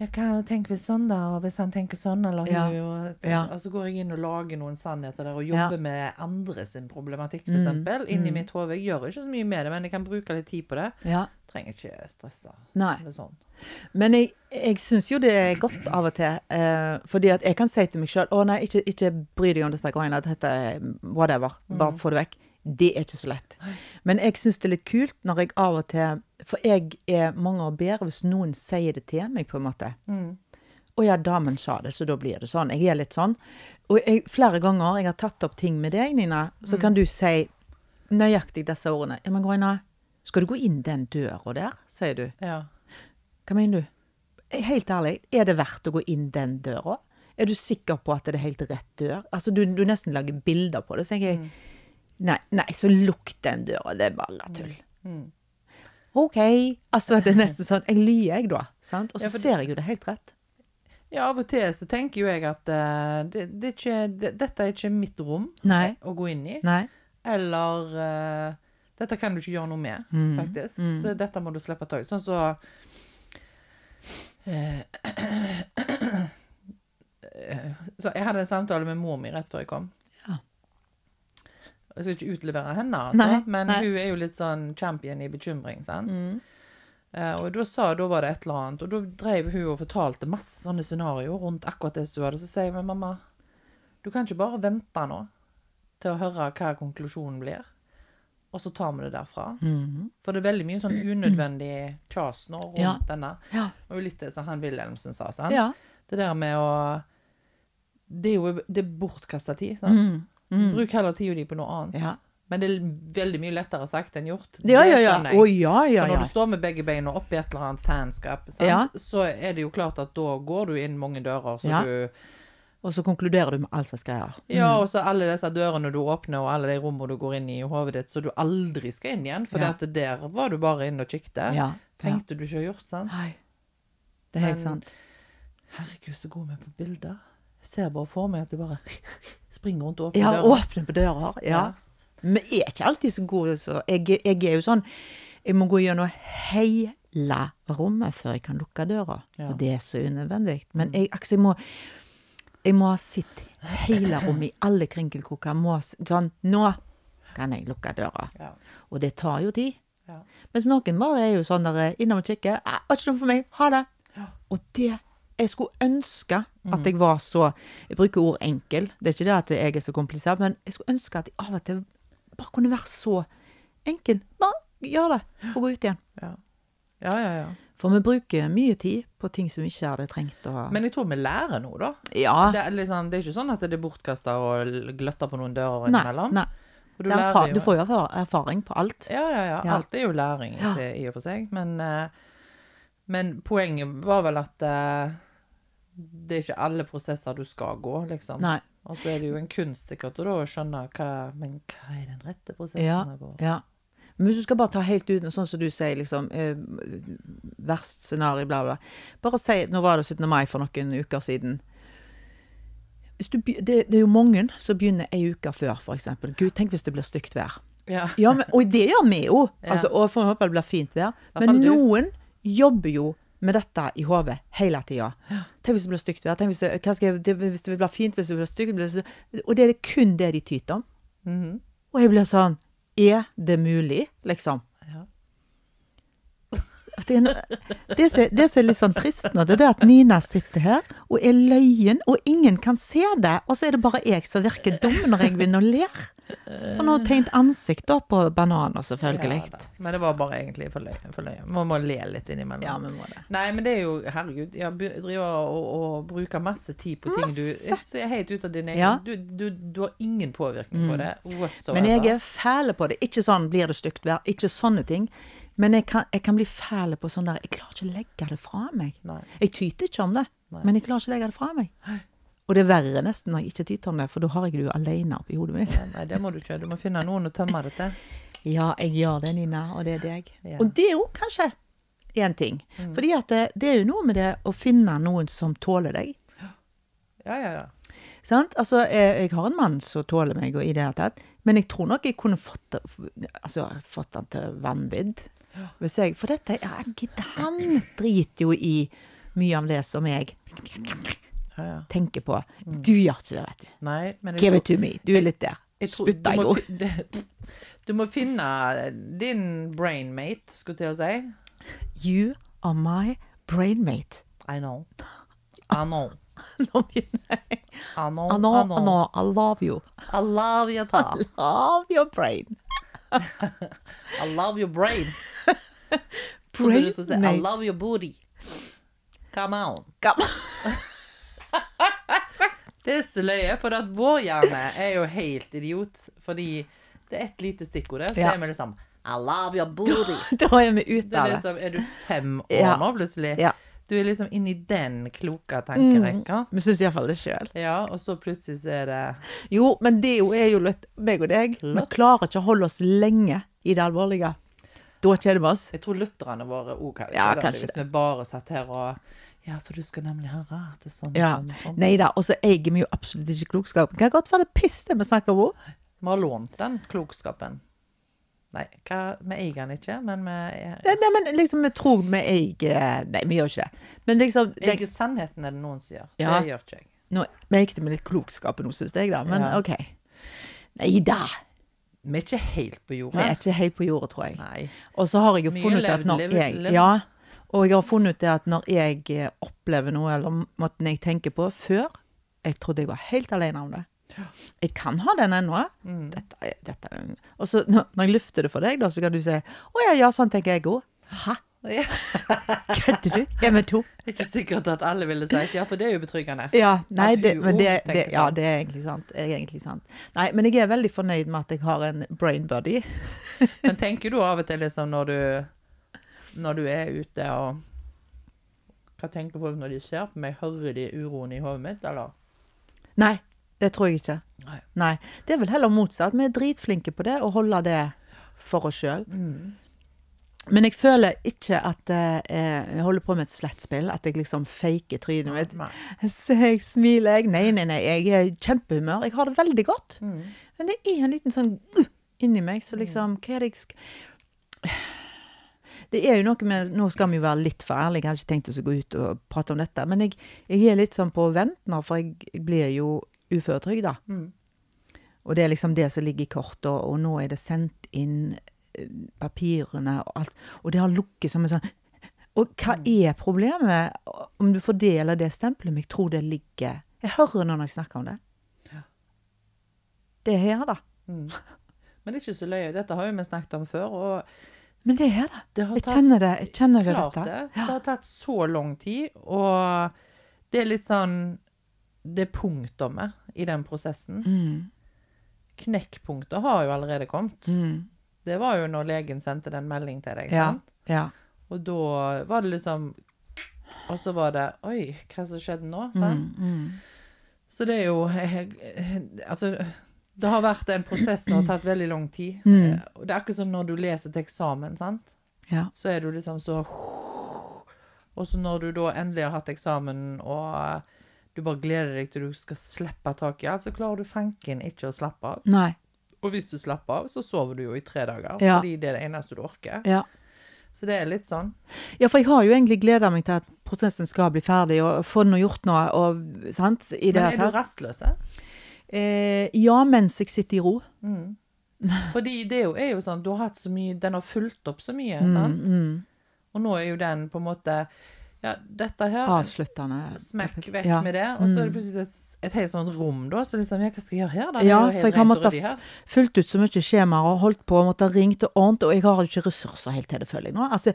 ja, hva tenker vi sånn, da? Og hvis han tenker sånn, eller Ja, hun og, ja. og så går jeg inn og lager noen sannheter der, og Ja. Mm, jobber med andre sin problematikk, for eksempel, inni mitt hode. Jeg gjør ikke så mye med det, men jeg kan bruke litt tid på det. ja. Trenger ikke stresse. Nei. Sånn. Men jeg, jeg syns jo det er godt av og til. Eh, fordi at jeg kan si til meg sjøl å nei, ikke, ikke bry deg om dette greiene. Dette er whatever. Bare få det vekk. Det er ikke så lett. Men jeg syns det er litt kult når jeg av og til For jeg er mange år bedre hvis noen sier det til meg, på en måte. Å ja, damen sa det, så da blir det sånn. Jeg er litt sånn. Og jeg, flere ganger jeg har tatt opp ting med deg, Nina, så kan du si nøyaktig disse ordene. Ja, men Groina, skal du gå inn den døra der? sier du. Ja. Hva mener du? Helt ærlig, er det verdt å gå inn den døra? Er du sikker på at det er helt rett dør? Altså, du, du nesten lager bilder på det. Så jeg nei, nei, så lukk den døra. Det er bare tull. OK. Altså, det er nesten sånn Jeg lyver, jeg, da. Sant? Og så Ja, for- ser jeg jo det helt rett. ja, av og til så tenker jo jeg at uh, det, det er ikke, det, dette er ikke mitt rom Nei. å gå inn i. Nei. Eller uh, Dette kan du ikke gjøre noe med, Mm. faktisk. Så dette må du slippe tak i. Sånn så eh, Så jeg hadde en samtale med mor mi rett før jeg kom. Jeg skal ikke utlevere henne, altså, Nei, men nei. hun er jo litt sånn champion i bekymring, sant. Mm. Eh, og da sa da var det et eller annet, og da drev hun og fortalte masse sånne scenarioer rundt akkurat det som hun hadde. Så sier jeg, men mamma, du kan ikke bare vente nå til å høre hva konklusjonen blir, og så tar vi det derfra. Mhm. For det er veldig mye sånn unødvendig kjas nå rundt Ja. denne. Ja. Og litt det som han Wilhelmsen sa, sant? ja. Det der med å Det er jo det bortkasta tid, sant? Mm. Mm. Bruk heller tida di på noe annet. Ja. Men det er veldig mye lettere sagt enn gjort. Ja, ja, ja. Å, ja, ja, når du står med begge beina oppi et eller annet fanskap, så er det jo klart at da går du inn mange dører. Så du, Og så konkluderer du med alt som skal slags Mm. ja, og så alle disse dørene du åpner, og alle de rommene du går inn i i hodet ditt, så du aldri skal inn igjen. For at der var du bare inne og kikket. Tenkte du ikke å gjort sant? Nei. Det er helt sant. Herregud, så god vi er på bilder. Ser bare for meg at du bare springer rundt og åpner Ja, dører. Åpner på døra. Ja. Men jeg er ikke alltid så god, så jeg, jeg er jo sånn Jeg må gå gjennom hele rommet før jeg kan lukke døra. Ja. Og det er så unødvendig. Men jeg, altså, jeg må jeg må ha sett hele rommet i alle krinkelkroker. Sånn, nå kan jeg lukke døra. Ja. Og det tar jo tid. Ja. Mens noen bare er jo sånn der innom og kikker. «Ah, 'Var ikke noe for meg. Ha det.' Ja. Og det Jeg skulle ønske at jeg var så Jeg bruker ord enkel. Det er ikke det at jeg er så komplisert, men jeg skulle ønske at jeg av og til bare kunne være så enkel. Bare gjør det, og gå ut igjen. Ja. ja, ja, ja. For vi bruker mye tid på ting som vi ikke hadde trengt å Men jeg tror vi lærer noe, da. Ja. Det er, liksom, det er ikke sånn at det er bortkasta å gløtte på noen dører Nei. innimellom. nei. For Det er lærer erfa- du får jo erfaring på alt. Ja, ja, ja. Alt er jo læring i og for seg. Men, eh, men poenget var vel at eh, det er ikke alle prosesser du skal gå, liksom. Nei. Og så er det jo en kunst sikkert å skjønne hva Men hva er den rette prosessen Ja, å gå? ja. Men hvis du skal bare ta helt ut sånn som du sier, liksom eh, Verst scenario, bla, bla. Bare si Nå var det 17. mai for noen uker siden. Du, det, det er jo mange som begynner ei uke før, f.eks. Gud, tenk hvis det blir stygt vær. Ja. Ja, men, og det gjør vi jo. Altså, og får håpe det blir fint vær. Men noen jobber jo med dette i hodet hele tida. Tenk hvis det blir stygt vær. Tenk hvis det, jeg, det, hvis det blir fint, hvis det blir stygt blir det, Og det er kun det de tyter om. Mhm. Og jeg blir sånn Er det mulig, liksom? Det, er det, som- det som er litt sånn trist nå, det er at Nina sitter her og er løyen, og ingen kan se det. Og så er det bare jeg som virker dum når jeg begynner å le. For nå tegnet ansikt da på bananer, selvfølgelig. Ja, men det var bare egentlig for løye. For løye. Man må le litt innimellom. Ja, vi må det. Nei, men det er jo Herregud, jeg driver og, og bruker masse tid på ting du Masse. er helt ute av din egen Ja. du, du, du har ingen påvirkning på det whatsoever. Men jeg er fæl på det. Ikke sånn blir det stygt vær, ikke sånne ting. Men jeg kan, jeg kan bli fæl på sånn der Jeg klarer ikke å legge det fra meg. Nei. Jeg tyter ikke om det, Nei. men jeg klarer ikke å legge det fra meg. Og det er verre nesten når jeg ikke tyter om det, for da har jeg det jo alene oppi hodet mitt. Nei, det må du ikke. Du må finne noen å tømme det til. Ja, jeg gjør det, Nina, og det er deg. Ja. Og det er jo kanskje én ting. Fordi at det, det er jo noe med det å finne noen som tåler deg. Ja, ja, ja. Sant? Altså, jeg, jeg har en mann som tåler meg, og i det hele tatt. Men jeg tror nok jeg kunne fått, altså, fått han til vanvidd. Hvis jeg, for dette, ja, han driter jo i mye av det som jeg tenker på. Du gjør ikke det, vet du. Nei, men Give it to me. Du er litt der. Spytta i Spytt du må finne din brainmate, skulle til å si. You are my brainmate. I know. I know. I know. I know, I know. I love you. I love you, ta. I love your brain. I love your brain. brain du si I love your booty. Come on. Come on. Det er så løye, for at vår hjerne er jo helt idiot. Fordi det er ett lite stikkord der, så Ja. er vi liksom I love your booty. Da er vi ute Det er liksom, er du fem år Ja. nå, plutselig? Ja. Du er liksom inni den kloke tankerekka. Vi syns iallfall det sjøl. Ja, og så plutselig så er det Jo, men det er jo litt meg og deg. Vi klarer ikke å holde oss lenge i det alvorlige. Da kjeder vi oss. Jeg tror lytterne våre òg kan Ja, seg kanskje hvis vi bare satt her og Ja, for du skal nemlig at det er sånn Ja. sånn sånn. Nei da. Og så eier vi jo absolutt ikke klokskapen. Kan godt være det piss det vi snakker om. Vi har lånt den klokskapen. Nei, hva, vi eier den ikke, men vi Nei, nei, men liksom, vi tror vi eier Nei, vi gjør ikke det. Men liksom det, eier sannheten, er det noen som gjør. Ja. Det gjør ikke jeg. Nå det med litt klokskap nå, syns jeg, da. Men Ja. OK. Nei da. Vi er ikke helt på Vi er ikke helt på jordet, tror jeg. Nei. Og så har jeg jo Mye funnet ut at når levd, jeg levd. Ja. Og jeg har funnet ut det at når jeg eh, opplever noe, eller måten jeg tenker på før Jeg trodde jeg var helt alene om det. Jeg kan ha den ennå. Mm. Dette, dette Og så når jeg lufter det for deg, da, så kan du si 'Å ja, ja, sånn tenker jeg òg'. Hæ? Ja. Kødder du? Er vi to? Det er ikke sikkert at alle ville sagt ja, for det er jo betryggende. Ja, nei, det, men det, det, ja, sånn. det er egentlig sant. Er egentlig sant. Nei, men jeg er veldig fornøyd med at jeg har en brain buddy. Men tenker du av og til liksom når du Når du er ute og Hva tenker folk når de ser på meg? Hører de uroen i hodet mitt, eller? Nei, det tror jeg ikke. Nei. Nei. Det er vel heller motsatt. Vi er dritflinke på det, og holder det for oss sjøl. Mm. Men jeg føler ikke at eh, jeg holder på med et slettspill. At jeg liksom faker trynet mitt. Så jeg smiler jeg. Nei, nei, nei. Jeg er i kjempehumør. Jeg har det veldig godt. Mm. Men det er en liten sånn uh, inni meg, så liksom Hva er det jeg skal Det er jo noe med Nå skal vi jo være litt for ærlige, jeg hadde ikke tenkt oss å gå ut og prate om dette. Men jeg, jeg er litt sånn på vent nå, for jeg, jeg blir jo uføretrygda. Mm. Og det er liksom det som ligger i kortet, og, og nå er det sendt inn eh, papirene og alt. Og det har lukket som en sånn Og hva er problemet? Om du får det det stempelet, men jeg tror det ligger Jeg hører når jeg snakker om det. Det er her, da. Mm. Men det er ikke så løye. Dette har jo vi snakket om før, og Men det er da. det har Jeg kjenner det. Jeg kjenner det, dette. det. Det har tatt så lang tid, og det er litt sånn Det punktumet i den prosessen. Mm. Knekkpunktet har jo allerede kommet. Mm. Det var jo når legen sendte den melding til deg. Ja. sant? Ja. Og da var det liksom Og så var det Oi, hva som skjedde nå? Mm. Mm. Så det er jo Altså, det har vært en prosess som har tatt veldig lang tid. Mm. Eh, det er akkurat som når du leser til eksamen, sant. Ja. Så er du liksom så Og så når du da endelig har hatt eksamen, og eh, du bare gleder deg til du skal slippe tak i alt, så klarer du fanken ikke å slappe av. Nei. Og hvis du slapper av, så sover du jo i tre dager, Ja. fordi det er det eneste du orker. Ja. Så det er litt sånn. Ja, for jeg har jo egentlig gleda meg til at prosessen skal bli ferdig, og få noe gjort noe, og sant, i det Men er du rastløs? Eh, ja, mens jeg sitter i ro. Mm. Fordi det er jo, er jo sånn, du har hatt så mye, den har fulgt opp så mye, Mm, sant? mm. Og nå er jo den på en måte, ja, dette her, Avsluttende. smekk vekk Ja. med det, og så er det Mm. plutselig et, et helt sånt rom da, så liksom, ja, hva skal jeg gjøre her da? Ja, for jeg har måttet her. Ut så mye skjemaer og holdt på måtte ringt og ordnet, og jeg har jo ikke ressurser helt til det, føler jeg nå. Altså,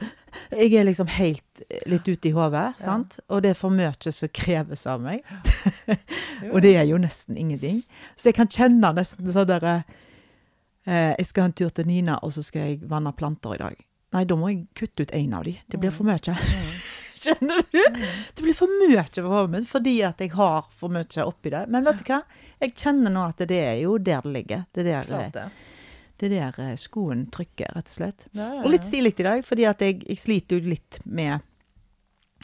jeg er liksom helt eh, litt ute i hodet, Ja. sant? Og det er for mye som kreves av meg. Og det er jo nesten ingenting. Så jeg kan kjenne nesten sånn derre eh, Jeg skal ha en tur til Nina, og så skal jeg vanne planter i dag. Nei, da må jeg kutte ut én av de. Det blir for mye. Skjønner du? Det blir for mye for hodet mitt fordi at jeg har for mye oppi det. Men vet du hva? Jeg kjenner nå at det er jo der det ligger. Det er der, Klart det. det er der eh, skoen trykker, rett og slett. Ja, ja, Og litt ja. stilig i dag, fordi at jeg, jeg sliter jo litt med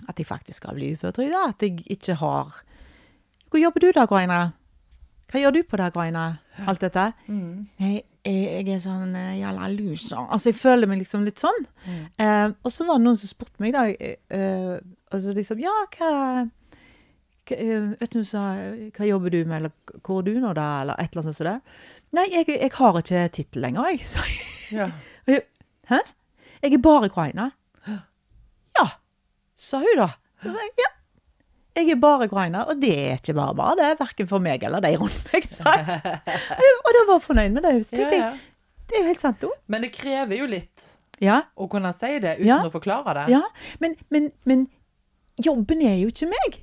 at jeg faktisk skal bli uføretrygda. At jeg ikke har Hvor jobber du da, Graina? Hva gjør du på det, Graina? Alt dette? Mm. Jeg, jeg, jeg er sånn eh, jævla loser. Altså, jeg føler meg liksom litt sånn. Mm. Eh, og så var det noen som spurte meg da eh, altså liksom, Ja, hva, hva eh, Vet du, sa, hva jobber du med, eller hvor er du nå, da? Eller et eller annet sånt. Der. Nei, jeg, jeg har ikke tittel lenger, jeg. Så Ja. Hæ? Jeg er bare Ukraina. Ja, sa hun da. Så sa jeg, ja. Jeg er bare ukrainer, og det er ikke bare bare det. Verken for meg eller de rundt meg. Og da var jeg fornøyd med det. Ja, jeg, ja. Det er jo helt sant, jo. Men det krever jo litt Ja, å kunne si det uten Ja. å forklare det. ja. Men, men, men jobben er jo ikke meg.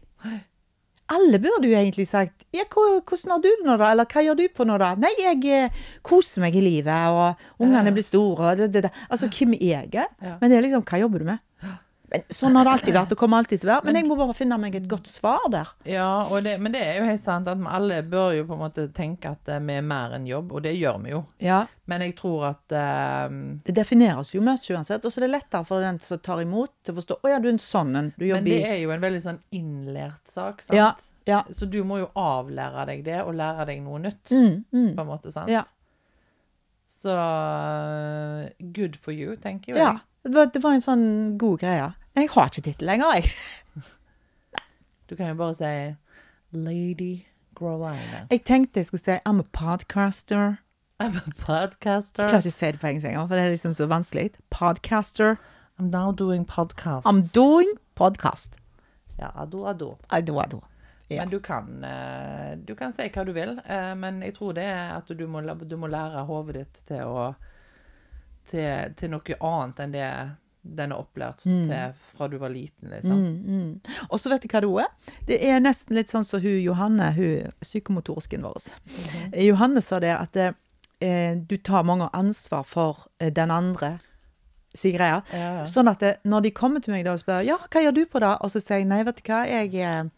Alle burde jo egentlig sagt ja, 'Hvordan har du det nå, da?' Eller 'Hva gjør du på nå, da?' 'Nei, jeg eh, koser meg i livet, og ungene blir store', og det, det, det. Altså hvem jeg er. Ja. Men det er liksom 'Hva jobber du med?' Men sånn har det alltid vært, og kommer alltid til å være. Men jeg må bare finne meg et godt svar der. Ja, det, men det er jo helt sant at vi alle bør jo på en måte tenke at eh, vi er mer enn jobb, og det gjør vi jo. Ja, Men jeg tror at uh, Det defineres jo mye uansett, og så er det lettere for den som tar imot, til å forstå 'Å ja, du er en sånn en. Du Men det er jo en veldig sånn innlært sak, sant? Ja, ja. Så du må jo avlære deg det, og lære deg noe nytt, Mm, mm. på en måte, sant? Ja. Så eh, good for you, tenker jo Ja. Det var, det var en sånn god greie. Jeg har ikke tittel lenger, jeg. Du kan jo bare si Lady Growlina. Jeg tenkte jeg skulle si I'm a podcaster. I'm a podcaster. Jeg klarer ikke å si det på engelsk engang, for det er liksom så vanskelig. Podcaster. I'm now doing podcasts. I'm doing podcast. Ja, ado, ado. Ado, ado. Ja. Men du kan, eh, du kan si hva du vil, eh, men jeg tror det er at du må, du må lære hodet ditt til å til, til noe annet enn det den er opplært til fra du var liten, liksom. Mm, mm. Og så vet du hva det er? Det er nesten litt sånn som hun Johanne, hun psykomotorsken vår. -hmm. Johanne sa det at eh, du tar mange ansvar for eh, den andre si greia. Ja, ja. Sånn at det, når de kommer til meg da og spør ja, hva gjør du på det, og så sier jeg nei, vet du hva, jeg er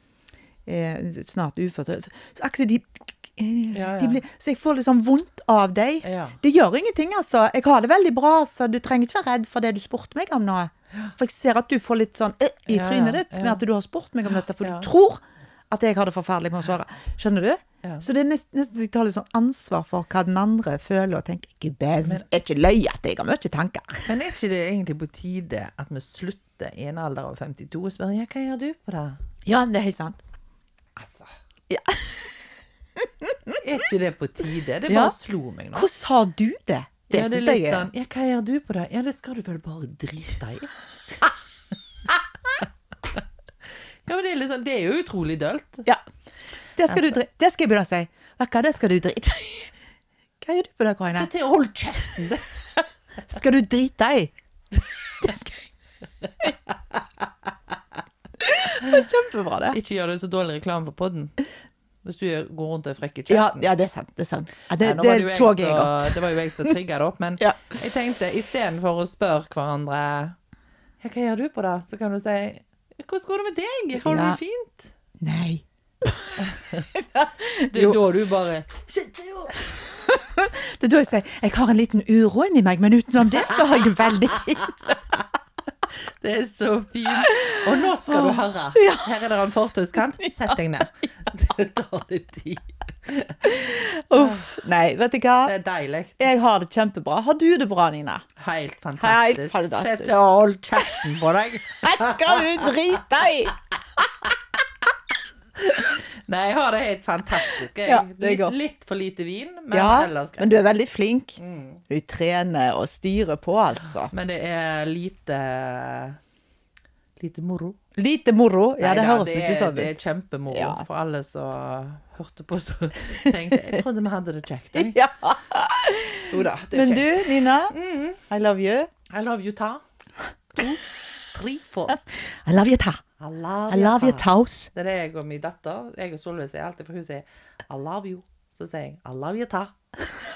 er snart ufør. Så, så akkurat de, eh, Ja, ja. de blir, Så jeg får litt sånn vondt av deg. Ja. Det gjør ingenting, altså. Jeg har det veldig bra, så du trenger ikke være redd for det du spurte meg om nå. For jeg ser at du får litt sånn eh, i trynet ditt med at du har spurt meg om dette, for Ja. du tror at jeg har det forferdelig med å svare. Skjønner du? Ja. Så det er nest- nesten så jeg tar litt sånn ansvar for hva den andre føler, og tenker Gud, det er ikke løye at jeg har mye tanker. Men er ikke det egentlig på tide at vi slutter i en alder av 52 og spør ja, hva gjør du på det? Ja, det er helt sant. Altså. Ja. Er ikke det på tide? Det Ja. bare slo meg nå. Hvordan har du det? Det ja, det er litt sånn Ja, hva gjør du på det? Ja, det skal du vel bare drite i. Ja, det, er sånn, det er jo utrolig dølt. Ja. Det skal, Altså. du det skal jeg begynne å si. Hva, det skal du drite i. Hva gjør du på det, Karine? Sett til, hold kjeften! Skal du drite i? Det skal jeg. Det er Kjempebra, det. Ikke gjør det så dårlig reklame for podden. Hvis du går rundt og er frekk i Ja, kjeften. ja, det er sant. Det er sant. Ja, det, det, toget er godt. Det var jo jeg som trigga det opp, men Ja. jeg tenkte istedenfor å spørre hverandre ja, hva gjør du på det, så kan du si hvordan går det med deg? Har du Ja. det fint? Nei. Det er da du bare Det er da jeg sier jeg har en liten uro inni meg, men utenom det så har jeg det veldig fint. Det er så fint. Og nå skal du høre. Her er det en fortauskant. Sett deg ned. Det tar litt tid. Uff. Nei, vet du hva? Det er deilig. Jeg har det kjempebra. Har du det bra, Nina? Helt fantastisk. Helt fantastisk. Sett og hold kjeften på deg. Det skal du drite i! Nei, jeg har det helt fantastisk. Jeg, Ja, litt, litt for lite vin, men Ja, ellers greit. men du er veldig flink. Mm. Du trener og styrer på, altså. Men det er lite Lite moro. Lite moro. Ja, det Neida, høres ikke er- ut. Det er kjempemoro Ja. for alle som hørte på. Så tenkte jeg Jeg trodde vi hadde det kjekt. Ja. Jo da, det er Men kjekt. du, Nina. Mm. I love you. I love you, ta. To, tre, four. I love you, ta. I love, I love your toes. Det er det jeg og min datter Jeg og Solveig sier alltid, for hun sier I love you. Så sier jeg I love your ta.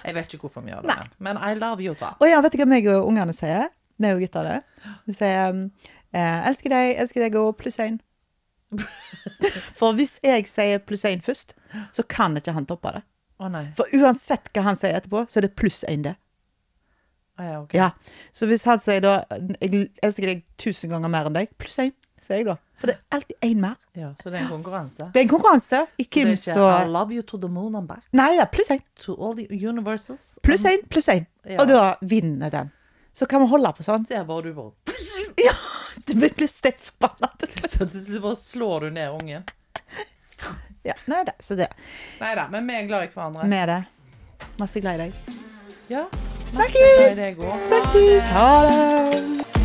Jeg vet ikke hvorfor vi gjør det, men I love you, ta. Og ja, vet du hva meg og ungene sier? Meg og guttene. Vi sier um, eh, 'elsker deg, elsker deg' og pluss én. For hvis jeg sier pluss én først, så kan ikke han toppe det. Å. For uansett hva han sier etterpå, så er det pluss én, det. Ah, ja, okay. Ja. Så hvis han sier da 'jeg elsker deg tusen ganger mer enn deg', pluss én, sier jeg da. For det er alltid én mer. Ja, så det er en konkurranse. Det er en konkurranse. I Så det er ikke så I love you to the moon and back. Nei, det er pluss én. To all the universes. Pluss én, pluss én. Ja. Og da vinner den. Så kan vi holde på sånn. Ser bare du bare Ja, det blir- stekt forbanna. Så til slutt bare slår du ned ungen. Ja, nei da, så det. Nei da, men vi er glad i hverandre. Med det. Masse glad i deg. Ja. Snakkes! Snakkes! Ha det!